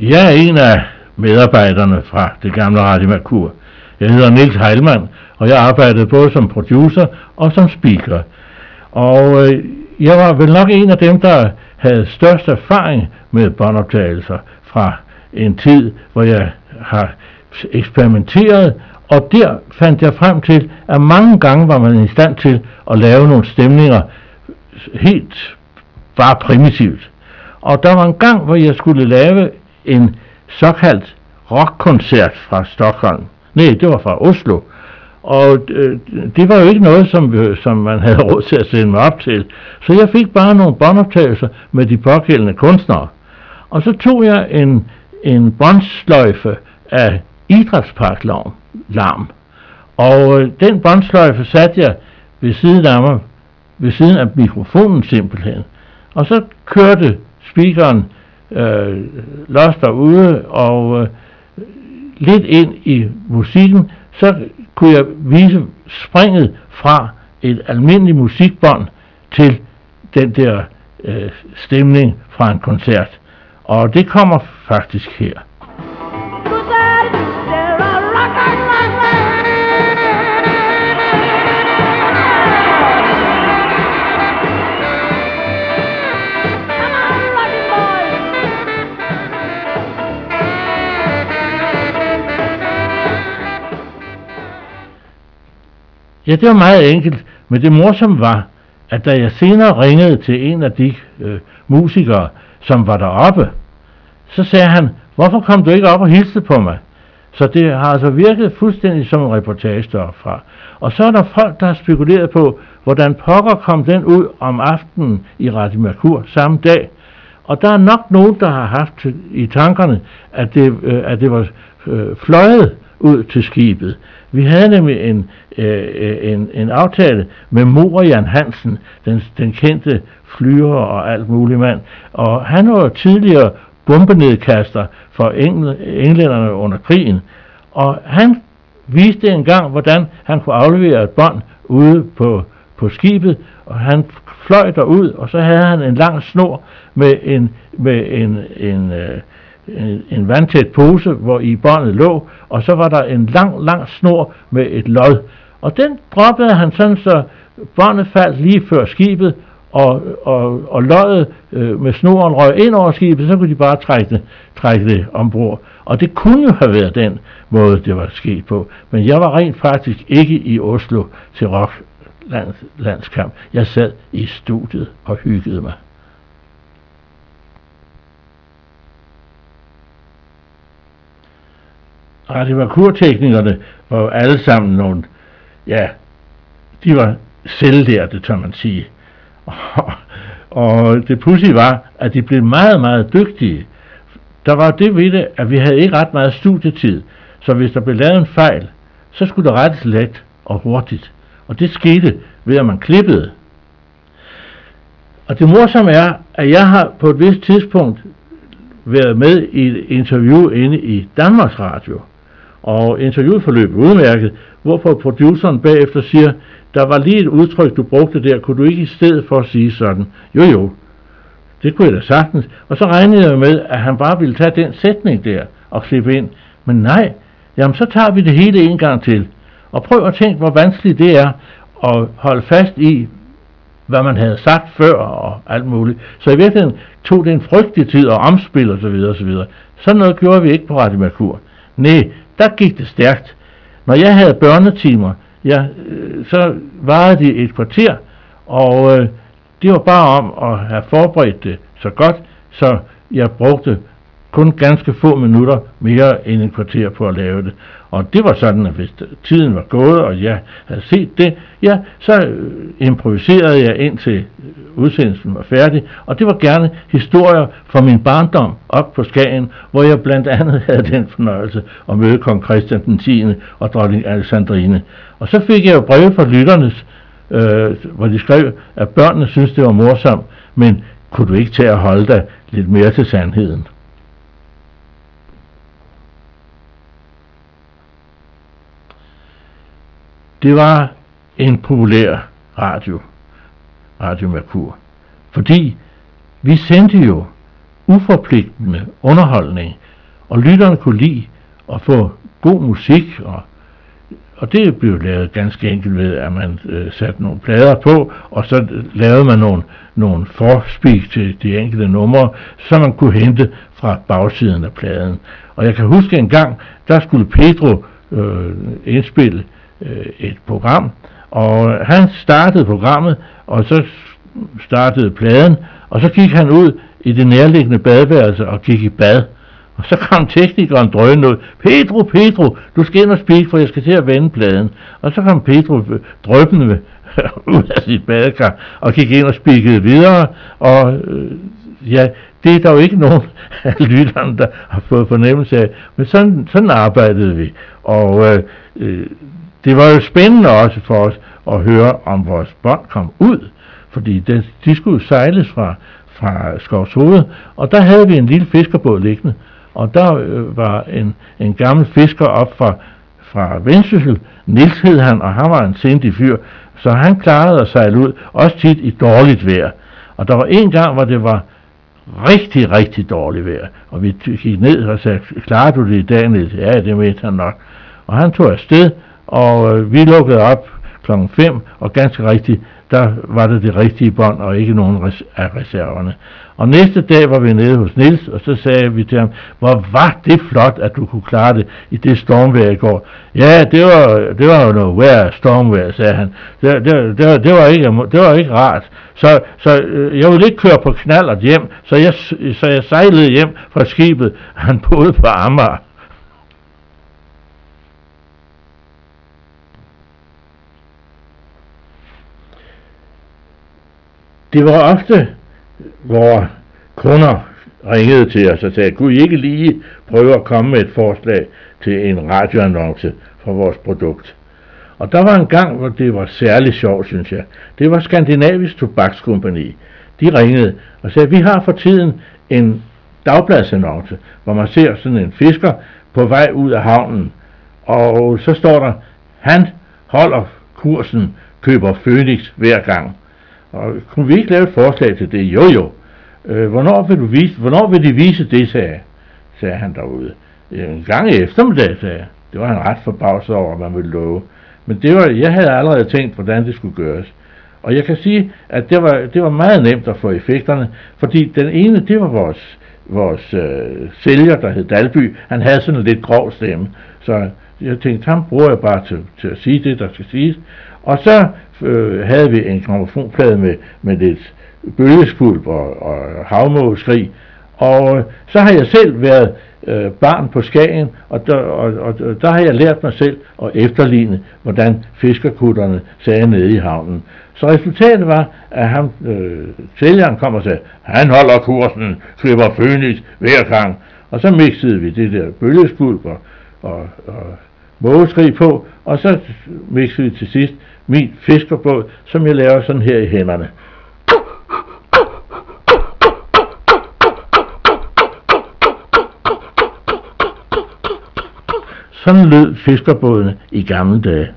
Jeg er en af medarbejderne fra det gamle Radio Merkur. Jeg hedder Nils Heilmann, og jeg arbejdede både som producer og som speaker. Og øh, jeg var vel nok en af dem, der havde størst erfaring med båndoptagelser fra en tid, hvor jeg har eksperimenteret, og der fandt jeg frem til, at mange gange var man i stand til at lave nogle stemninger helt bare primitivt. Og der var en gang, hvor jeg skulle lave en såkaldt rockkoncert fra Stockholm. Nej, det var fra Oslo. Og øh, det var jo ikke noget, som, øh, som man havde råd til at sende mig op til. Så jeg fik bare nogle båndoptagelser med de pågældende kunstnere. Og så tog jeg en, en båndsløjfe af idrætsparklarm. Larm. Og øh, den båndsløjfe satte jeg ved siden af mig, ved siden af mikrofonen simpelthen. Og så kørte speakeren øh, los derude, og øh, lidt ind i musikken, så kunne jeg vise springet fra et almindeligt musikbånd til den der øh, stemning fra en koncert. Og det kommer faktisk her. Ja, det var meget enkelt, men det morsomme var, at da jeg senere ringede til en af de øh, musikere, som var deroppe, så sagde han, hvorfor kom du ikke op og hilste på mig? Så det har altså virket fuldstændig som en reportage fra. Og så er der folk, der har spekuleret på, hvordan pokker kom den ud om aftenen i Radio Merkur samme dag. Og der er nok nogen, der har haft i tankerne, at det, øh, at det var øh, fløjet ud til skibet. Vi havde nemlig en, øh, øh en, en aftale med Mor Jan Hansen, den, den kendte flyver og alt muligt mand. Og han var tidligere bombenedkaster for engl- englænderne under krigen. Og han viste en gang, hvordan han kunne aflevere et bånd ude på, på skibet, og han fløj derud, og så havde han en lang snor med en, med en, en, øh, en, en vandtæt pose, hvor i båndet lå, og så var der en lang, lang snor med et lod. Og den droppede han sådan, så båndet faldt lige før skibet, og, og, og løjet øh, med snoren røg ind over skibet, så kunne de bare trække det, trække det ombord. Og det kunne jo have været den måde, det var sket på. Men jeg var rent faktisk ikke i Oslo til rock landskamp. Jeg sad i studiet og hyggede mig. Radiovakurteknikerne var jo alle sammen nogle, ja, de var selvlærte, tør man sige. Og, og det pudsige var, at de blev meget, meget dygtige. Der var det ved det, at vi havde ikke ret meget studietid, så hvis der blev lavet en fejl, så skulle der rettes let og hurtigt. Og det skete ved, at man klippede. Og det morsomme er, at jeg har på et vist tidspunkt været med i et interview inde i Danmarks Radio og interviewet forløb udmærket, hvorpå produceren bagefter siger, der var lige et udtryk, du brugte der, kunne du ikke i stedet for at sige sådan? Jo jo, det kunne jeg da sagtens. Og så regnede jeg med, at han bare ville tage den sætning der og klippe ind. Men nej, jamen så tager vi det hele en gang til. Og prøv at tænke, hvor vanskeligt det er at holde fast i, hvad man havde sagt før og alt muligt. Så i virkeligheden tog det en frygtelig tid at omspille osv. osv. Sådan noget gjorde vi ikke på Radio Merkur. Nej, der gik det stærkt. Når jeg havde børnetimer, ja, øh, så varede de et kvarter, og øh, det var bare om at have forberedt det så godt, så jeg brugte kun ganske få minutter mere end et kvarter på at lave det. Og det var sådan, at hvis tiden var gået, og jeg havde set det, ja, så øh, improviserede jeg ind til øh, udsendelsen var færdig, og det var gerne historier fra min barndom op på Skagen, hvor jeg blandt andet havde den fornøjelse at møde kong Christian den 10. og dronning Alexandrine. Og så fik jeg jo breve fra lytternes, øh, hvor de skrev, at børnene synes det var morsomt, men kunne du ikke tage at holde dig lidt mere til sandheden? Det var en populær radio, Radio Merkur. Fordi vi sendte jo uforpligtende underholdning, og lytterne kunne lide at få god musik, og, og det blev lavet ganske enkelt ved, at man øh, satte nogle plader på, og så lavede man nogle, nogle forspeak til de enkelte numre, som man kunne hente fra bagsiden af pladen. Og jeg kan huske en gang, der skulle Pedro øh, indspille øh, Øh, et program, og han startede programmet, og så startede pladen, og så gik han ud i det nærliggende badeværelse og gik i bad. Og så kom teknikeren drønende ud. Pedro, Pedro, du skal ind og spise, for jeg skal til at vende pladen. Og så kom Pedro øh, drøbende ud af sit badekar og gik ind og spikkede videre. Og øh, ja, det er der jo ikke nogen af lytterne, der har fået fornemmelse af. Men sådan, sådan arbejdede vi. Og øh, øh, det var jo spændende også for os at høre, om vores bånd kom ud. Fordi det, de skulle sejles fra, fra Skovs Hoved, og der havde vi en lille fiskerbåd liggende. Og der øh, var en, en gammel fisker op fra, fra Vendsyssel, Nils hed han, og han var en sindig fyr, så han klarede at sejle ud, også tit i dårligt vejr. Og der var en gang, hvor det var rigtig, rigtig dårligt vejr, og vi gik ned og sagde, klarer du det i dag, Niels? Ja, det mente han nok. Og han tog afsted, og øh, vi lukkede op klokken 5, og ganske rigtigt, der var det det rigtige bånd, og ikke nogen res- af reserverne. Og næste dag var vi nede hos Nils, og så sagde vi til ham, hvor var det flot, at du kunne klare det i det stormvejr i går. Ja, det var, det var jo noget værd stormvejr, sagde han. Det, det, det, det, var ikke, det var ikke rart. Så, så øh, jeg ville ikke køre på knallert hjem, så jeg, så jeg sejlede hjem fra skibet. Han boede på Amager. Det var ofte, hvor kunder ringede til os og sagde, kunne I ikke lige prøve at komme med et forslag til en radioannonce for vores produkt? Og der var en gang, hvor det var særligt sjovt, synes jeg. Det var Skandinavisk Tobakskompani. De ringede og sagde, vi har for tiden en dagbladsannonce, hvor man ser sådan en fisker på vej ud af havnen. Og så står der, han holder kursen, køber Phoenix hver gang. Og kunne vi ikke lave et forslag til det? Jo, jo. Øh, hvornår, vil du vise, hvornår vil de vise det, sagde, sagde han derude. En gang i eftermiddag, sagde jeg. Det var han ret forbavset over, at man ville love. Men det var, jeg havde allerede tænkt, hvordan det skulle gøres. Og jeg kan sige, at det var, det var meget nemt at få effekterne, fordi den ene, det var vores, vores øh, sælger, der hed Dalby. Han havde sådan en lidt grov stemme, så jeg tænkte, ham bruger jeg bare til, til at sige det, der skal siges. Og så øh, havde vi en gramofonplade med, med lidt bølgeskvulp og, og havmågeskrig. Og øh, så har jeg selv været øh, barn på Skagen, og der, og, og der har jeg lært mig selv at efterligne, hvordan fiskerkutterne sagde nede i havnen. Så resultatet var, at ham, øh, sælgeren kom og sagde, han holder kursen, klipper Phoenix hver gang. Og så mixede vi det der bølgeskvulp og, og, og mågeskrig på, og så mixede vi til sidst min fiskerbåd, som jeg laver sådan her i hænderne. Sådan lød fiskerbådene i gamle dage.